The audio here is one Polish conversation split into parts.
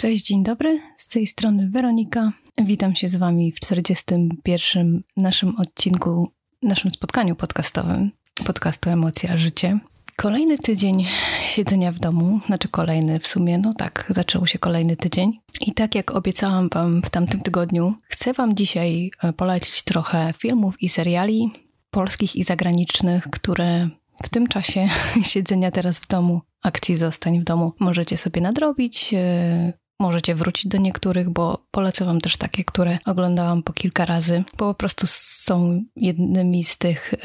Cześć, dzień dobry. Z tej strony Weronika. Witam się z Wami w 41. naszym odcinku, naszym spotkaniu podcastowym podcastu Emocja Życie. Kolejny tydzień siedzenia w domu, znaczy kolejny w sumie, no tak, zaczął się kolejny tydzień. I tak jak obiecałam Wam w tamtym tygodniu, chcę Wam dzisiaj e, polecić trochę filmów i seriali polskich i zagranicznych, które w tym czasie siedzenia teraz w domu, akcji Zostań w domu, możecie sobie nadrobić, e, Możecie wrócić do niektórych, bo polecę Wam też takie, które oglądałam po kilka razy, bo po prostu są jednymi z tych, y,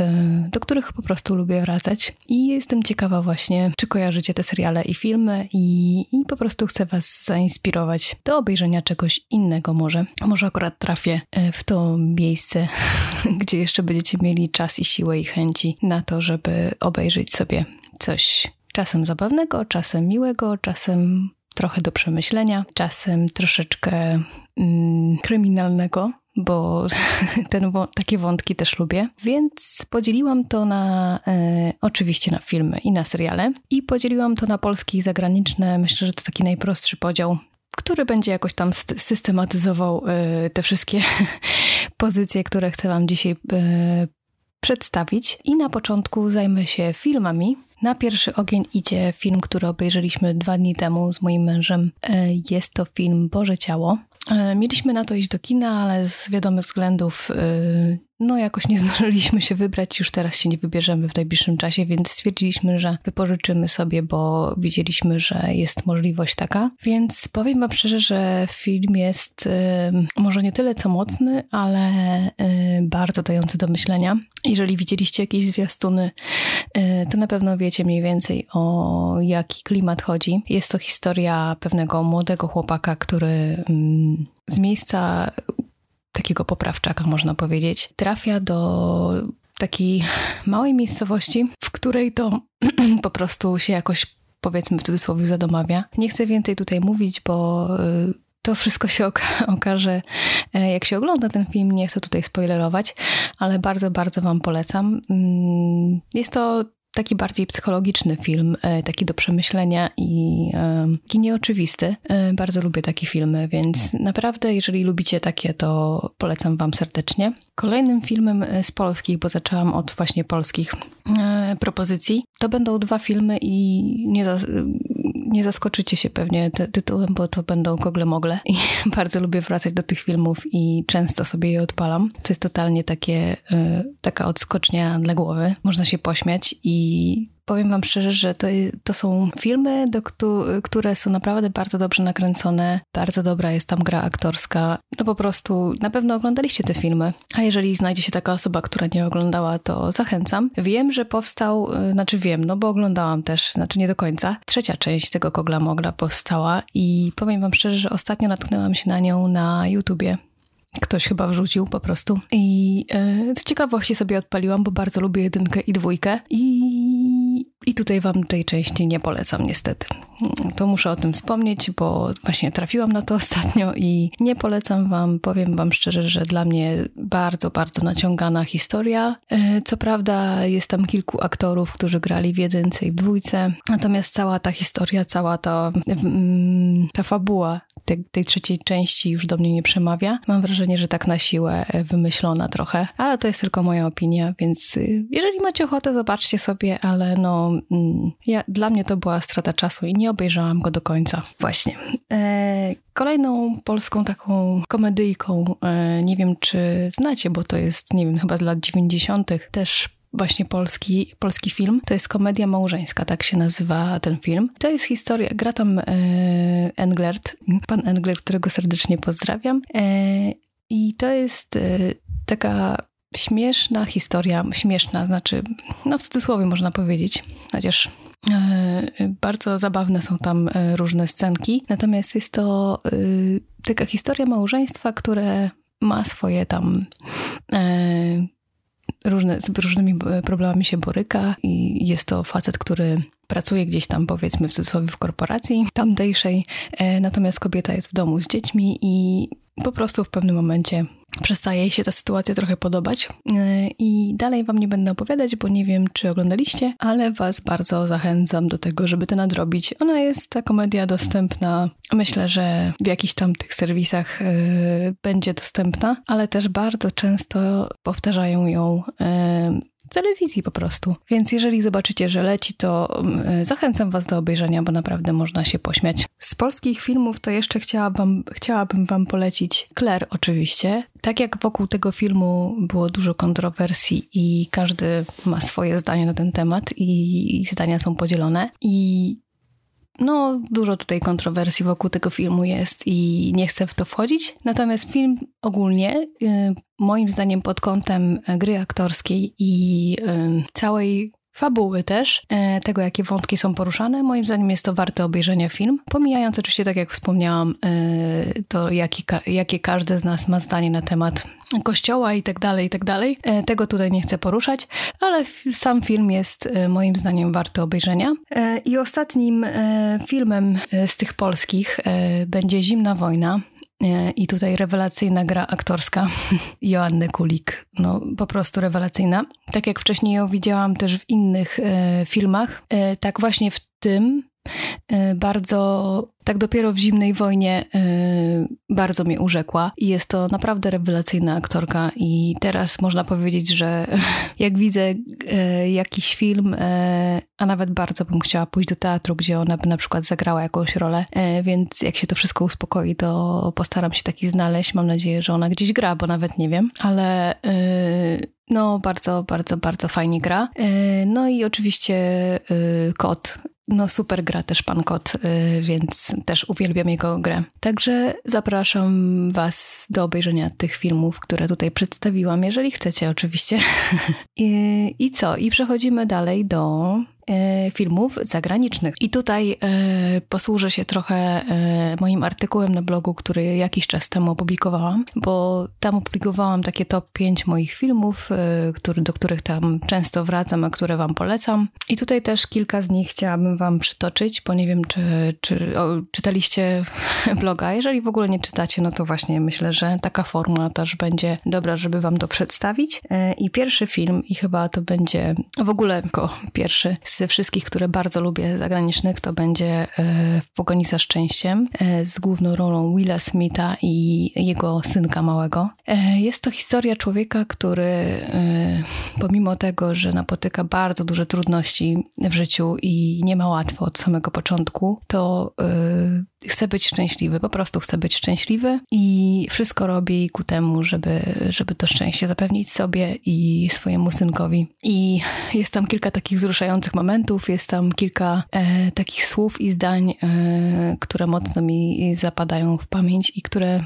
do których po prostu lubię wracać. I jestem ciekawa właśnie, czy kojarzycie te seriale i filmy i, i po prostu chcę Was zainspirować do obejrzenia czegoś innego może. Może akurat trafię y, w to miejsce, gdzie jeszcze będziecie mieli czas i siłę i chęci na to, żeby obejrzeć sobie coś czasem zabawnego, czasem miłego, czasem trochę do przemyślenia, czasem troszeczkę mm, kryminalnego, bo ten, takie wątki też lubię. Więc podzieliłam to na e, oczywiście na filmy i na seriale i podzieliłam to na polskie i zagraniczne. Myślę, że to taki najprostszy podział. Który będzie jakoś tam systematyzował e, te wszystkie pozycje, które chcę Wam dzisiaj e, przedstawić. I na początku zajmę się filmami, na pierwszy ogień idzie film, który obejrzeliśmy dwa dni temu z moim mężem. E, jest to film Boże Ciało. E, mieliśmy na to iść do kina, ale z wiadomych względów e, no jakoś nie zdążyliśmy się wybrać, już teraz się nie wybierzemy w najbliższym czasie, więc stwierdziliśmy, że wypożyczymy sobie, bo widzieliśmy, że jest możliwość taka. Więc powiem wam szczerze, że film jest y, może nie tyle co mocny, ale y, bardzo dający do myślenia. Jeżeli widzieliście jakieś zwiastuny, y, to na pewno wiecie mniej więcej o jaki klimat chodzi. Jest to historia pewnego młodego chłopaka, który z miejsca takiego poprawczaka, można powiedzieć, trafia do takiej małej miejscowości, w której to po prostu się jakoś, powiedzmy w cudzysłowie, zadomawia. Nie chcę więcej tutaj mówić, bo y, to wszystko się oka okaże, e, jak się ogląda ten film. Nie chcę tutaj spoilerować, ale bardzo, bardzo Wam polecam. Mm, jest to taki bardziej psychologiczny film, e, taki do przemyślenia i e, taki nieoczywisty. E, bardzo lubię takie filmy, więc naprawdę, jeżeli lubicie takie, to polecam Wam serdecznie. Kolejnym filmem z polskich, bo zaczęłam od właśnie polskich propozycji, to będą dwa filmy i nie nie zaskoczycie się pewnie tytułem, bo to będą kogle mogle i bardzo lubię wracać do tych filmów i często sobie je odpalam. To jest totalnie takie, y, taka odskocznia dla głowy. Można się pośmiać i powiem Wam szczerze, że to, to są filmy, do, które są naprawdę bardzo dobrze nakręcone. Bardzo dobra jest tam gra aktorska. No po prostu na pewno oglądaliście te filmy. A jeżeli znajdzie się taka osoba, która nie oglądała, to zachęcam. Wiem, że powstał, y, znaczy wiem, no bo oglądałam też, znaczy nie do końca. Trzecia część tego Kogla Mogla powstała i powiem Wam szczerze, że ostatnio natknęłam się na nią na YouTubie. Ktoś chyba wrzucił po prostu. I yy, z ciekawości sobie odpaliłam, bo bardzo lubię jedynkę i dwójkę. I i tutaj Wam tej części nie polecam, niestety. To muszę o tym wspomnieć, bo właśnie trafiłam na to ostatnio i nie polecam Wam. Powiem Wam szczerze, że dla mnie bardzo, bardzo naciągana historia. E, co prawda, jest tam kilku aktorów, którzy grali w jedynce i w dwójce, natomiast cała ta historia, cała ta, mm, ta fabuła tej, tej trzeciej części już do mnie nie przemawia. Mam wrażenie, że tak na siłę wymyślona trochę, ale to jest tylko moja opinia, więc y, jeżeli macie ochotę, zobaczcie sobie, ale no, mm, ja, dla mnie to była strata czasu i nie obejrzałam go do końca. Właśnie. E, kolejną polską taką komedyjką, e, nie wiem czy znacie, bo to jest, nie wiem, chyba z lat 90. też właśnie polski, polski film. To jest komedia małżeńska, tak się nazywa ten film. To jest historia, gra tam e, Englert, pan Englert, którego serdecznie pozdrawiam. E, I to jest e, taka śmieszna historia, śmieszna, znaczy, no w cudzysłowie można powiedzieć, chociaż bardzo zabawne są tam e, różne scenki. Natomiast jest to e, taka historia małżeństwa, które ma swoje tam różne, z różnymi problemami się boryka i jest to facet, który pracuje gdzieś tam powiedzmy w cudzysłowie w korporacji tamtejszej, natomiast kobieta jest w domu z dziećmi i po prostu w pewnym momencie przestaje jej się ta sytuacja trochę podobać. E, I dalej Wam nie będę opowiadać, bo nie wiem, czy oglądaliście, ale Was bardzo zachęcam do tego, żeby to nadrobić. Ona jest, ta komedia, dostępna. Myślę, że w jakichś tam tych serwisach yy, będzie dostępna, ale też bardzo często powtarzają ją yy, telewizji po prostu. Więc jeżeli zobaczycie, że leci, to mm, zachęcam Was do obejrzenia, bo naprawdę można się pośmiać. Z polskich filmów to jeszcze chciałabym, chciałabym Wam polecić Claire oczywiście. Tak jak wokół tego filmu było dużo kontrowersji i każdy ma swoje zdanie na ten temat i, i zdania są podzielone i no, dużo tutaj kontrowersji wokół tego filmu jest i nie chcę w to wchodzić. Natomiast film ogólnie, y, moim zdaniem, pod kątem gry aktorskiej i y, całej fabuły też, e, tego jakie wątki są poruszane. Moim zdaniem jest to warte obejrzenia film, pomijając oczywiście, tak jak wspomniałam, e, to jaki, jakie każdy z nas ma zdanie na temat kościoła i tak dalej, i tak dalej. E, tego tutaj nie chcę poruszać, ale sam film jest moim zdaniem warty obejrzenia. I ostatnim filmem z tych polskich będzie Zimna Wojna I tutaj rewelacyjna gra aktorska Joanny Kulik. No po prostu rewelacyjna. Tak jak wcześniej ją widziałam też w innych e, filmach, e, tak właśnie w tym E, bardzo, tak dopiero w zimnej wojnie e, bardzo mnie urzekła i jest to naprawdę rewelacyjna aktorka i teraz można powiedzieć, że jak widzę e, jakiś film, a nawet bardzo bym chciała pójść do teatru, gdzie ona by na przykład zagrała jakąś rolę, więc jak się to wszystko uspokoi, to postaram się taki znaleźć. Mam nadzieję, że ona gdzieś gra, bo nawet nie wiem, ale no, bardzo, bardzo, bardzo fajnie gra. No i oczywiście kot no super gra też Pan Kot, y, więc też uwielbiam jego grę. Także zapraszam Was do obejrzenia tych filmów, które tutaj przedstawiłam, jeżeli chcecie oczywiście. I, I co? I przechodzimy dalej do filmów zagranicznych. I tutaj e, posłużę się trochę e, moim artykułem na blogu, który jakiś czas temu opublikowałam, bo tam opublikowałam takie top 5 moich filmów, do których tam często wracam, a które Wam polecam. I tutaj też kilka z nich chciałabym Wam przytoczyć, bo nie wiem, czy, czy o, czytaliście bloga. Jeżeli w ogóle nie czytacie, no to właśnie myślę, że taka forma też będzie dobra, żeby Wam to przedstawić. I pierwszy film, i chyba to będzie w ogóle jako pierwszy ze wszystkich, które bardzo lubię zagranicznych, to będzie e, W pogoni za szczęściem e, z główną rolą Willa Smitha i jego synka małego. E, jest to historia człowieka, który pomimo tego, że napotyka bardzo duże trudności w życiu i nie ma łatwo od samego początku, to chce być szczęśliwy, po prostu chce być szczęśliwy i wszystko robi ku temu, żeby, żeby to szczęście zapewnić sobie i swojemu synkowi. I jest tam kilka takich wzruszających momentów, jest tam kilka e, takich słów i zdań, e, które mocno mi zapadają w pamięć i które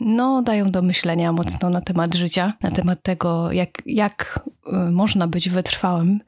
no, dają do myślenia mocno na temat życia, na temat tego, jak, jak e, można być wytrwałym.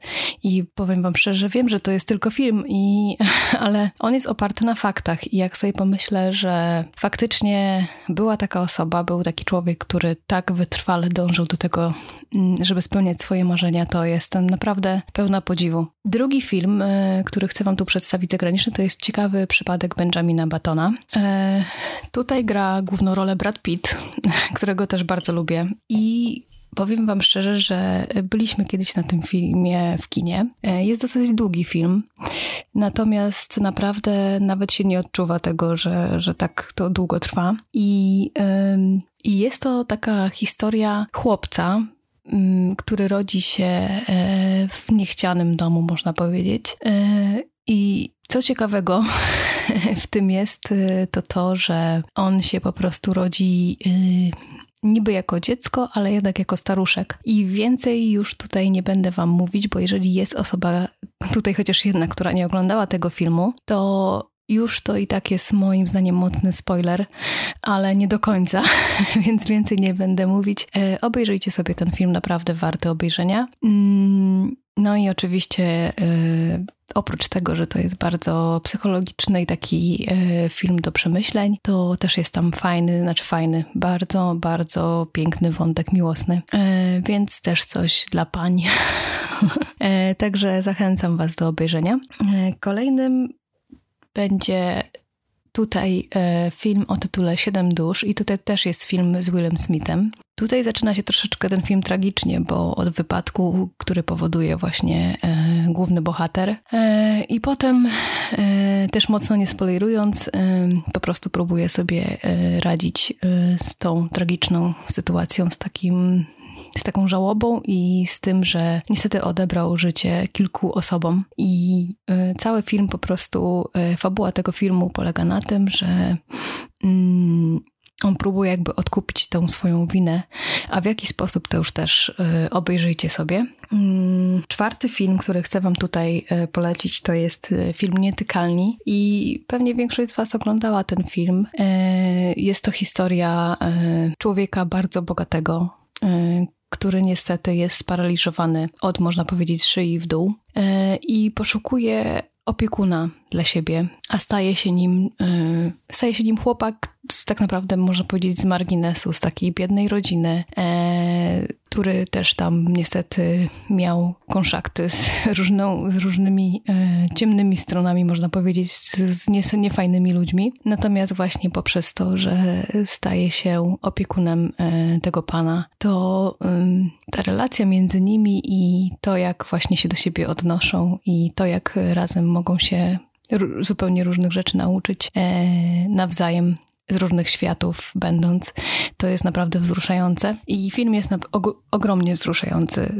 I powiem Wam szczerze, wiem, że to jest tylko film, i, ale on jest oparty na faktach. I jak sobie pomyślę, że faktycznie była taka osoba, był taki człowiek, który tak wytrwale dążył do tego, mm, żeby spełniać swoje marzenia, to jestem naprawdę pełna podziwu. Drugi film, e, który chcę Wam tu przedstawić zagraniczny, to jest ciekawy przypadek Benjamina Batona. E, tutaj gra główną rolę Brad Pitt, którego też bardzo lubię. I Powiem Wam szczerze, że byliśmy kiedyś na tym filmie w kinie. E, jest dosyć długi film, natomiast naprawdę nawet się nie odczuwa tego, że, że tak to długo trwa. I, i jest to taka historia chłopca, mm, który rodzi się e, w niechcianym domu, można powiedzieć. E, I co ciekawego w tym jest, to to, że on się po prostu rodzi niby jako dziecko, ale jednak jako staruszek. I więcej już tutaj nie będę Wam mówić, bo jeżeli jest osoba tutaj chociaż jedna, która nie oglądała tego filmu, to już to i tak jest moim zdaniem mocny spoiler, ale nie do końca, więc więcej nie będę mówić. E, obejrzyjcie sobie ten film, naprawdę warty obejrzenia. Mm, no i oczywiście e, oprócz tego, że to jest bardzo psychologiczny i taki e, film do przemyśleń, to też jest tam fajny, znaczy fajny, bardzo, bardzo piękny wątek miłosny, e, więc też coś dla pań. Także zachęcam Was do obejrzenia. Kolejnym będzie Tutaj e, film o tytule Siedem dusz i tutaj też jest film z Willem Smithem. Tutaj zaczyna się troszeczkę ten film tragicznie, bo od wypadku, który powoduje właśnie e, główny bohater. E, I potem, e, też mocno nie spoilerując, e, po prostu próbuje sobie e, radzić z tą tragiczną sytuacją, z takim z taką żałobą i z tym, że niestety odebrał życie kilku osobom. I y, cały film po prostu, y, fabuła tego filmu polega na tym, że mm, on próbuje jakby odkupić tą swoją winę, a w jaki sposób to już też y, obejrzyjcie sobie. Mm, czwarty film, który chcę wam tutaj polecić, to jest film Nietykalni i pewnie większość z was oglądała ten film. Jest to historia człowieka bardzo bogatego, który niestety jest sparaliżowany od, można powiedzieć, szyi w dół e, i poszukuje opiekuna dla siebie, a staje się nim, e, staje się nim chłopak z, tak naprawdę, można powiedzieć, z marginesu, z takiej biednej rodziny, e, który też tam niestety miał konszakty z, różną, z różnymi e, ciemnymi stronami, można powiedzieć, z, z nie, niefajnymi ludźmi. Natomiast właśnie poprzez to, że staje się opiekunem e, tego pana, to ta relacja między nimi i to, jak właśnie się do siebie odnoszą i to, jak razem mogą się zupełnie różnych rzeczy nauczyć e, nawzajem z różnych światów będąc, to jest naprawdę wzruszające. I film jest og ogromnie wzruszający.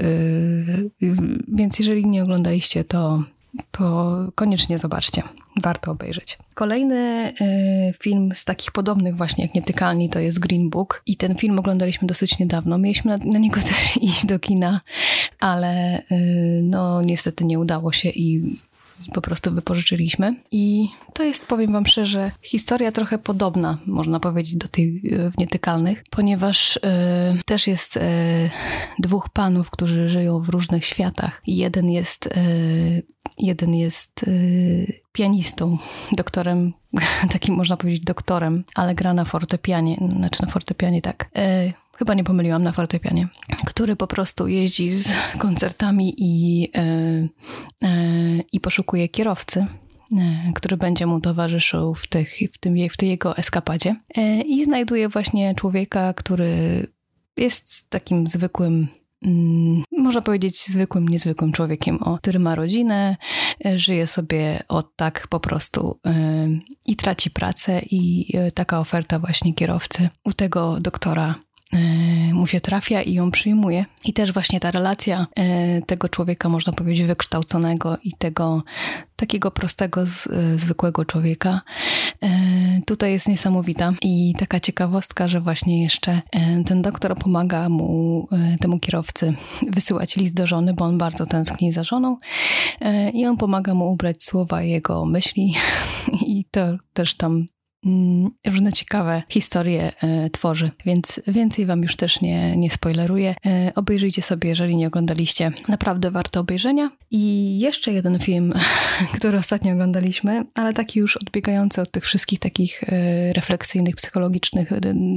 Yy, więc jeżeli nie oglądaliście, to, to koniecznie zobaczcie. Warto obejrzeć. Kolejny y, film z takich podobnych właśnie jak Nietykalni to jest Green Book i ten film oglądaliśmy dosyć niedawno. Mieliśmy na, na niego też iść do kina, ale y, no niestety nie udało się i po prostu wypożyczyliśmy. I to jest, powiem Wam szczerze, historia trochę podobna, można powiedzieć, do tej e, w Nietykalnych, ponieważ y, też jest y, dwóch panów, którzy żyją w różnych światach. Jeden jest, jeden jest pianistą, doktorem, takim można powiedzieć doktorem, ale gra na fortepianie, znaczy na fortepianie tak chyba nie pomyliłam na fortepianie, który po prostu jeździ z koncertami i, e, e, i poszukuje kierowcy e, który będzie mu towarzyszył w, tych, w, tym, w tej jego eskapadzie. I znajduje właśnie człowieka, który jest takim zwykłym, mm, można powiedzieć, zwykłym, niezwykłym człowiekiem, o, który ma rodzinę, żyje sobie od tak po prostu i traci pracę. I taka oferta właśnie kierowcy u tego doktora mu się trafia i ją przyjmuje. I też właśnie ta relacja e, tego człowieka, można powiedzieć, wykształconego i tego takiego prostego, e, zwykłego człowieka, tutaj jest niesamowita. I taka ciekawostka, że właśnie jeszcze ten doktor pomaga mu, temu kierowcy, wysyłać list do żony, bo on bardzo tęskni za żoną. I on pomaga mu ubrać słowa jego myśli, i to też tam różne ciekawe historie e, tworzy, więc więcej wam już też nie, nie spoileruję. E, obejrzyjcie sobie, jeżeli nie oglądaliście. Naprawdę warto obejrzenia. I jeszcze jeden film, który ostatnio oglądaliśmy, ale taki już odbiegający od tych wszystkich takich e, refleksyjnych, psychologicznych,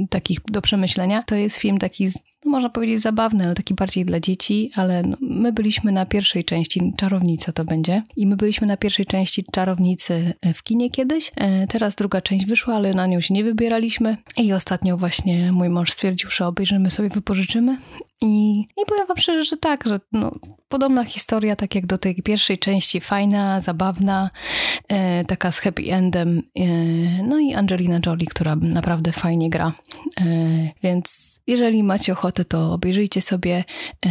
takich do przemyślenia. To jest film taki no można powiedzieć zabawny, ale taki bardziej dla dzieci, ale no, my byliśmy na pierwszej części, Czarownica to będzie, i my byliśmy na pierwszej części Czarownicy e, w kinie kiedyś, e, teraz druga część wyszła, ale na nią się nie wybieraliśmy. I ostatnio właśnie mój mąż stwierdził, że obejrzymy sobie, wypożyczymy i, I powiem wam szczerze, że tak, że no, podobna historia, tak jak do tej pierwszej części, fajna, zabawna, e, taka z happy endem. E, no i Angelina Jolie, która naprawdę fajnie gra. E, więc jeżeli macie ochotę, to obejrzyjcie sobie. E,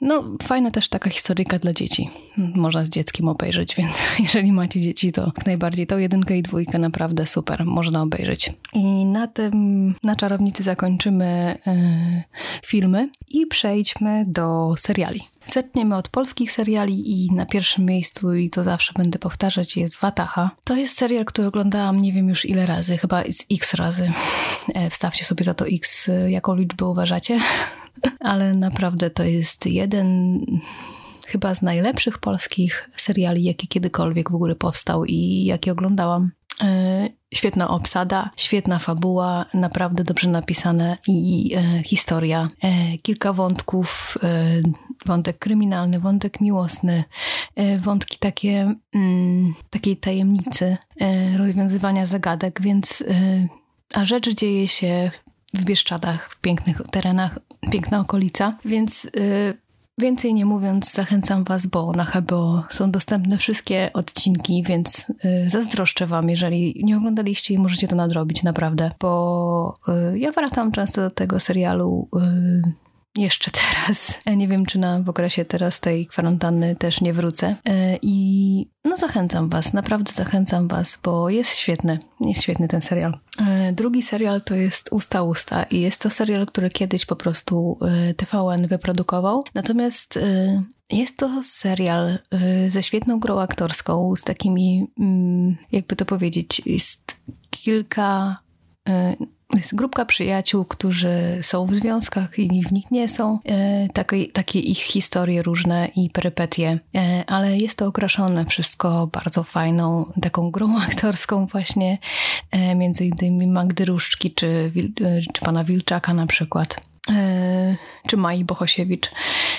no, fajna też taka historyjka dla dzieci. Można z dzieckiem obejrzeć, więc jeżeli macie dzieci, to jak najbardziej tą jedynkę i dwójkę naprawdę super, można obejrzeć. I na tym, na czarownicy zakończymy e, filmy i i przejdźmy do seriali. Zetniemy od polskich seriali i na pierwszym miejscu, i to zawsze będę powtarzać, jest Wataha. To jest serial, który oglądałam nie wiem już ile razy, chyba z x razy. E, wstawcie sobie za to x, jaką liczbę uważacie. Ale naprawdę to jest jeden chyba z najlepszych polskich seriali, jaki kiedykolwiek w ogóle powstał i jaki oglądałam. Świetna obsada, świetna fabuła, naprawdę dobrze napisane i e, historia. E, kilka wątków, e, wątek kryminalny, wątek miłosny, e, wątki takie, mm, takiej tajemnicy, e, rozwiązywania zagadek, więc e, a rzecz dzieje się w Bieszczadach, w pięknych terenach, piękna okolica, więc Więcej nie mówiąc, zachęcam Was, bo na HBO są dostępne wszystkie odcinki, więc y, zazdroszczę Wam, jeżeli nie oglądaliście i możecie to nadrobić, naprawdę, bo y, ja wracam często do tego serialu. Jeszcze teraz. E, nie wiem, czy na w okresie teraz tej kwarantanny też nie wrócę. E, I no zachęcam was, naprawdę zachęcam was, bo jest świetny. Jest świetny ten serial. E, drugi serial to jest Usta Usta i jest to serial, który kiedyś po prostu TVN wyprodukował. Natomiast jest to serial ze świetną grą aktorską, z takimi, mm, jakby to powiedzieć, jest kilka jest grupka przyjaciół, którzy są w związkach, inni w nich nie są. E, takie, takie ich historie różne i perypetie, e, ale jest to okraszone wszystko bardzo fajną, taką grą aktorską właśnie, e, między innymi Magdy Różczki czy, e, czy pana Wilczaka na przykład. E, czy Mai Bohosiewicz.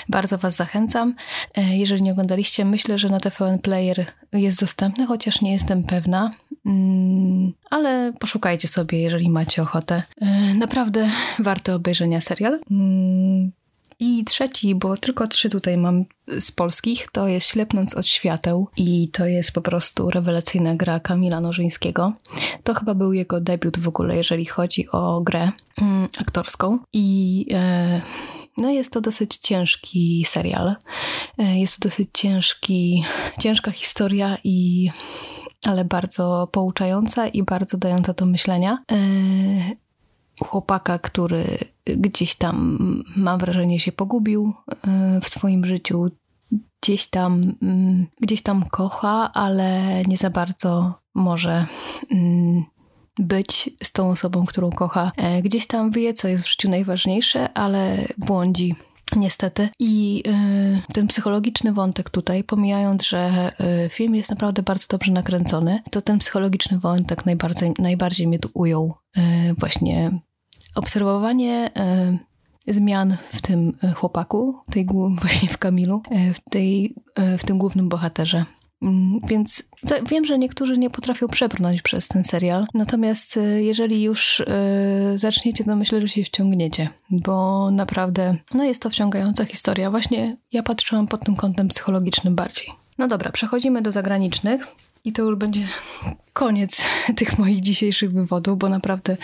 Bardzo Was zachęcam. E, jeżeli nie oglądaliście, myślę, że na TVN Player jest dostępny, chociaż nie jestem pewna. Mm, ale poszukajcie sobie, jeżeli macie ochotę. E, naprawdę warto obejrzenia serial. I trzeci, bo tylko trzy tutaj mam z polskich, to jest Ślepnąc od świateł i to jest po prostu rewelacyjna gra Kamila Nożyńskiego. To chyba był jego debiut w ogóle, jeżeli chodzi o grę mm, aktorską i e, no jest to dosyć ciężki serial. E, jest to dosyć ciężki, ciężka historia i ale bardzo pouczająca i bardzo dająca do myślenia. E, chłopaka, który gdzieś tam, mam wrażenie, się pogubił e, w swoim życiu, gdzieś tam, mm, gdzieś tam kocha, ale nie za bardzo może mm, być z tą osobą, którą kocha. E, gdzieś tam wie, co jest w życiu najważniejsze, ale błądzi Niestety. I y, ten psychologiczny wątek tutaj, pomijając, że y, film jest naprawdę bardzo dobrze nakręcony, to ten psychologiczny wątek najbardziej, najbardziej mnie tu ujął. Y, właśnie obserwowanie zmian w tym chłopaku, tej, właśnie w Kamilu, w, tej, w tym głównym bohaterze. Mm, więc wiem, że niektórzy nie potrafią przebrnąć przez ten serial, natomiast e, jeżeli już e, zaczniecie, to myślę, że się wciągniecie, bo naprawdę no jest to wciągająca historia. Właśnie ja patrzyłam pod tym kątem psychologicznym bardziej. No dobra, przechodzimy do zagranicznych. I to już będzie koniec tych moich dzisiejszych wywodów, bo naprawdę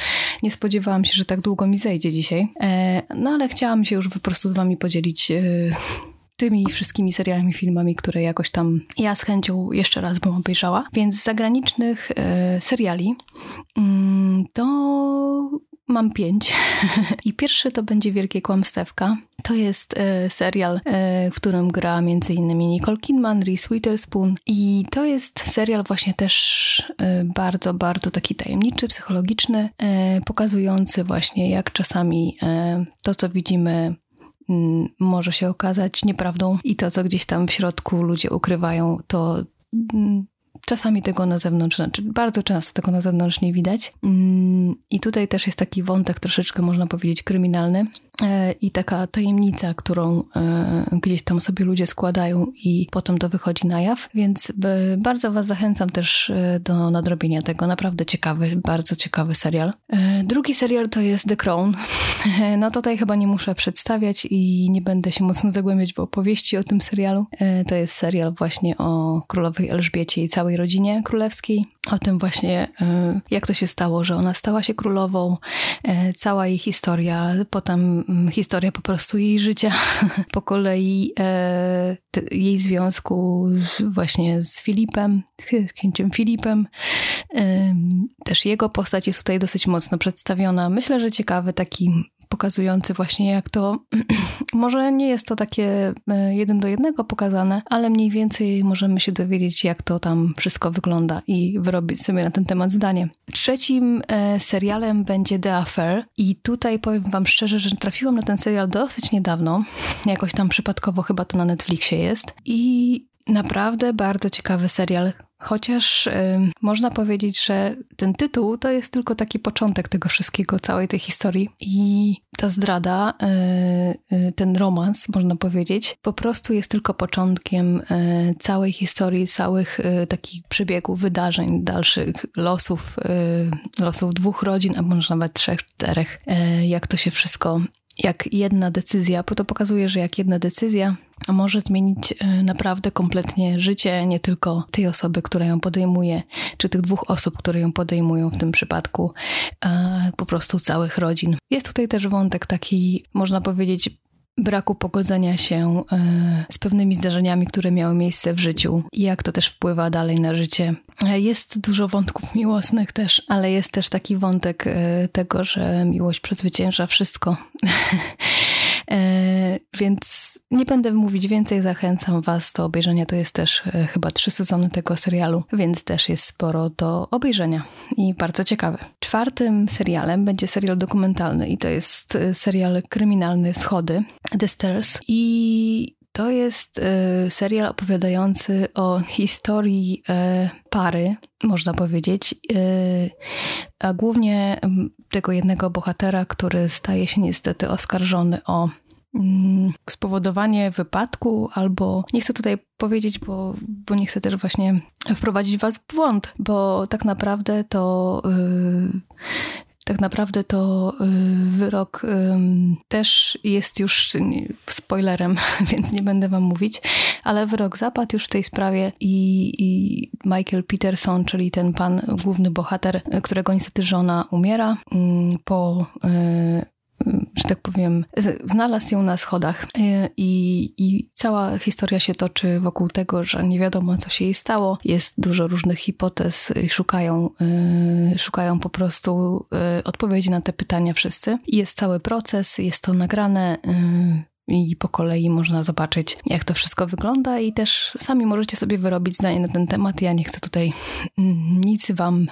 nie spodziewałam się, że tak długo mi zejdzie dzisiaj. E, no ale chciałam się już po prostu z wami podzielić tymi wszystkimi serialami, filmami, które jakoś tam ja z chęcią jeszcze raz bym obejrzała. Więc z zagranicznych e, seriali mm, to mam pięć. I pierwszy to będzie Wielkie Kłamstewka. To jest e, serial, e, w którym gra m.in. Nicole Kidman, Reese Witherspoon i to jest serial właśnie też e, bardzo, bardzo taki tajemniczy, psychologiczny, e, pokazujący właśnie jak czasami e, to, co widzimy Mm, może się okazać nieprawdą i to, co gdzieś tam w środku ludzie ukrywają, to mm, czasami tego na zewnątrz, znaczy bardzo często tego na zewnątrz nie widać. Mm, I tutaj też jest taki wątek troszeczkę, można powiedzieć, kryminalny i taka tajemnica, którą e, gdzieś tam sobie ludzie składają i potem to wychodzi na jaw, więc bardzo Was zachęcam też e, do nadrobienia tego. Naprawdę ciekawy, bardzo ciekawy serial. Drugi serial to jest The Crown. No tutaj chyba nie muszę przedstawiać i nie będę się mocno zagłębiać w opowieści o tym serialu. To jest serial właśnie o królowej Elżbiecie i całej rodzinie królewskiej, o tym właśnie, e, jak to się stało, że ona stała się królową, e, cała jej historia, potem mm, historia po prostu jej życia, po kolei e, jej związku z, właśnie z Filipem, z księciem Filipem. Też jego postać jest tutaj dosyć mocno przedstawiona. Myślę, że ciekawy taki pokazujący właśnie jak to, może nie jest to takie e, jeden do jednego pokazane, ale mniej więcej możemy się dowiedzieć, jak to tam wszystko wygląda i wyrobić sobie na ten temat zdanie. Trzecim e, serialem będzie The Affair i tutaj powiem wam szczerze, że trafiłam na ten serial dosyć niedawno, jakoś tam przypadkowo chyba to na Netflixie jest i naprawdę bardzo ciekawy serial chociaż y, można powiedzieć, że ten tytuł to jest tylko taki początek tego wszystkiego, całej tej historii. I ta zdrada, y, y, ten romans, można powiedzieć, po prostu jest tylko początkiem y, całej historii, całych y, takich przebiegów, wydarzeń, dalszych losów, y, losów dwóch rodzin, a może nawet trzech, czterech, jak to się wszystko jak jedna decyzja, bo to pokazuje, że jak jedna decyzja może zmienić e, naprawdę kompletnie życie nie tylko tej osoby, która ją podejmuje, czy tych dwóch osób, które ją podejmują w tym przypadku, po prostu całych rodzin. Jest tutaj też wątek taki, można powiedzieć, braku pogodzenia się e, z pewnymi zdarzeniami, które miały miejsce w życiu i jak to też wpływa dalej na życie. E, jest dużo wątków miłosnych też, ale jest też taki wątek tego, że miłość przezwycięża wszystko. Więc nie będę mówić więcej, zachęcam Was do obejrzenia. To jest też chyba trzy sezony tego serialu, więc też jest sporo do obejrzenia i bardzo ciekawy. Czwartym serialem będzie serial dokumentalny i to jest serial kryminalny Schody. The Stairs i to jest y, serial opowiadający o historii y, pary, można powiedzieć, y, a głównie tego jednego bohatera, który staje się niestety oskarżony o mm, spowodowanie wypadku, albo nie chcę tutaj powiedzieć, bo, bo nie chcę też właśnie wprowadzić was w błąd, bo tak naprawdę to tak naprawdę to y, wyrok też jest już spoilerem, więc nie będę wam mówić, ale wyrok zapadł już w tej sprawie i, i Michael Peterson, czyli ten pan główny bohater, którego niestety żona umiera po y, że tak powiem, znalazł ją na schodach e, i, i cała historia się toczy wokół tego, że nie wiadomo, co się jej stało. Jest dużo różnych hipotez szukają, e, szukają po prostu e, odpowiedzi na te pytania wszyscy. Jest cały proces, jest to nagrane i po kolei można zobaczyć, jak to wszystko wygląda, i też sami możecie sobie wyrobić zdanie na ten temat. Ja nie chcę tutaj mm, nic Wam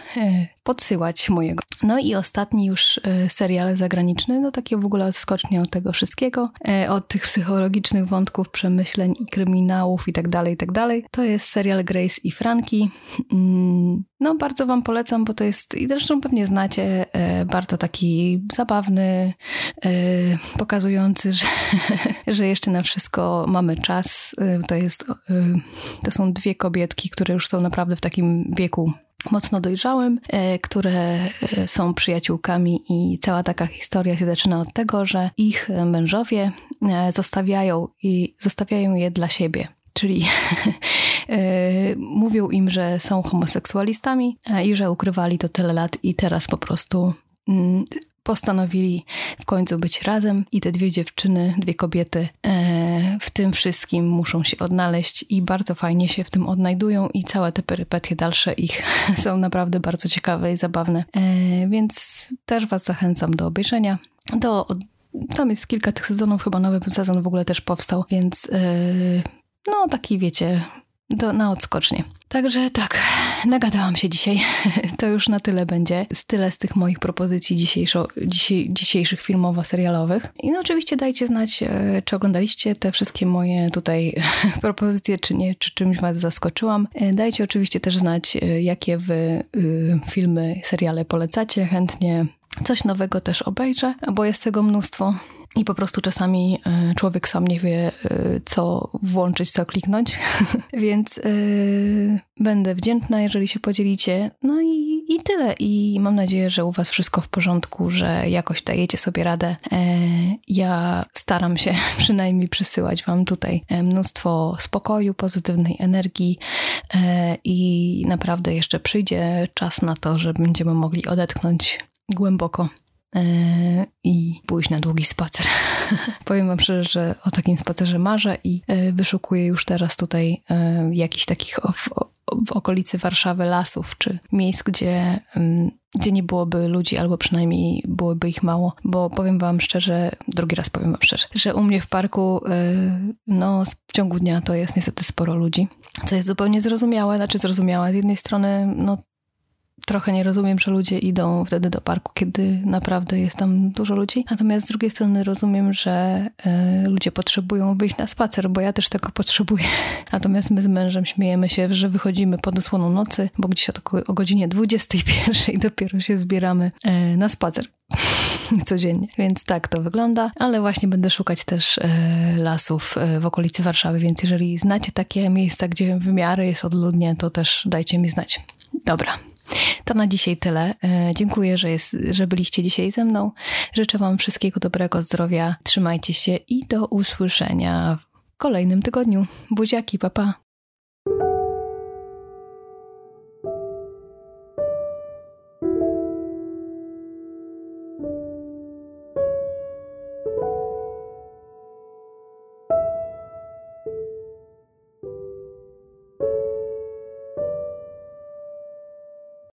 podsyłać mojego. No i ostatni już e, serial zagraniczny, no takie w ogóle odskocznie od tego wszystkiego, e, od tych psychologicznych wątków, przemyśleń i kryminałów i tak dalej, i tak dalej. To jest serial Grace i Franki. Mm, no bardzo wam polecam, bo to jest, i zresztą pewnie znacie, e, bardzo taki zabawny, pokazujący, że, że jeszcze na wszystko mamy czas. To jest, to są dwie kobietki, które już są naprawdę w takim wieku mocno dojrzałym, e, które e, są przyjaciółkami i cała taka historia się zaczyna od tego, że ich mężowie e, zostawiają i zostawiają je dla siebie. Czyli mówią im, że są homoseksualistami i że ukrywali to tyle lat i teraz po prostu mm, postanowili w końcu być razem i te dwie dziewczyny, dwie kobiety w tym wszystkim muszą się odnaleźć i bardzo fajnie się w tym odnajdują i całe te perypetie dalsze ich są naprawdę bardzo ciekawe i zabawne. E, więc też Was zachęcam do obejrzenia. Do, tam jest kilka tych sezonów, chyba nowy sezon w ogóle też powstał, więc e, no taki wiecie, do, na odskocznie. Także tak, nagadałam się dzisiaj. To już na tyle będzie. Z tyle z tych moich propozycji dzisiejszo, dzisiejszych filmowo-serialowych. I no oczywiście dajcie znać, e, czy oglądaliście te wszystkie moje tutaj propozycje, czy nie, czy czymś was zaskoczyłam. E, dajcie oczywiście też znać, e, jakie wy filmy, seriale polecacie. Chętnie coś nowego też obejrzę, bo jest tego mnóstwo. I po prostu czasami e, człowiek sam nie wie, e, co włączyć, co kliknąć, więc yy, będę wdzięczna, jeżeli się podzielicie. No i, i tyle. I mam nadzieję, że u Was wszystko w porządku, że jakoś dajecie sobie radę. Ja staram się przynajmniej przysyłać Wam tutaj mnóstwo spokoju, pozytywnej energii i naprawdę jeszcze przyjdzie czas na to, że będziemy mogli odetchnąć głęboko i pójść na długi spacer. Powiem wam szczerze, że o takim spacerze marzę i e, wyszukuję już teraz tutaj e, jakichś takich w, w okolicy Warszawy lasów, czy miejsc, gdzie, mm, gdzie nie byłoby ludzi, albo przynajmniej byłoby ich mało, bo powiem wam szczerze, drugi raz powiem wam szczerze, że u mnie w parku no w ciągu dnia to jest niestety sporo ludzi, co jest zupełnie zrozumiałe, znaczy zrozumiałe. Z jednej strony no trochę nie rozumiem, że ludzie idą wtedy do parku, kiedy naprawdę jest tam dużo ludzi. Natomiast z drugiej strony rozumiem, że y, ludzie potrzebują wyjść na spacer, bo ja też tego potrzebuję. Natomiast my z mężem śmiejemy się, że wychodzimy pod osłoną nocy, bo gdzieś o, o godzinie 21 dopiero się zbieramy y, na spacer. codziennie. Więc tak to wygląda, ale właśnie będę szukać też e, lasów e, w okolicy Warszawy, więc jeżeli znacie takie miejsca, gdzie w miarę jest odludnie, to też dajcie mi znać. Dobra. To na dzisiaj tyle. E, dziękuję, że, jest, że byliście dzisiaj ze mną. Życzę Wam wszystkiego dobrego, zdrowia. Trzymajcie się i do usłyszenia w kolejnym tygodniu. Buziaki, papa.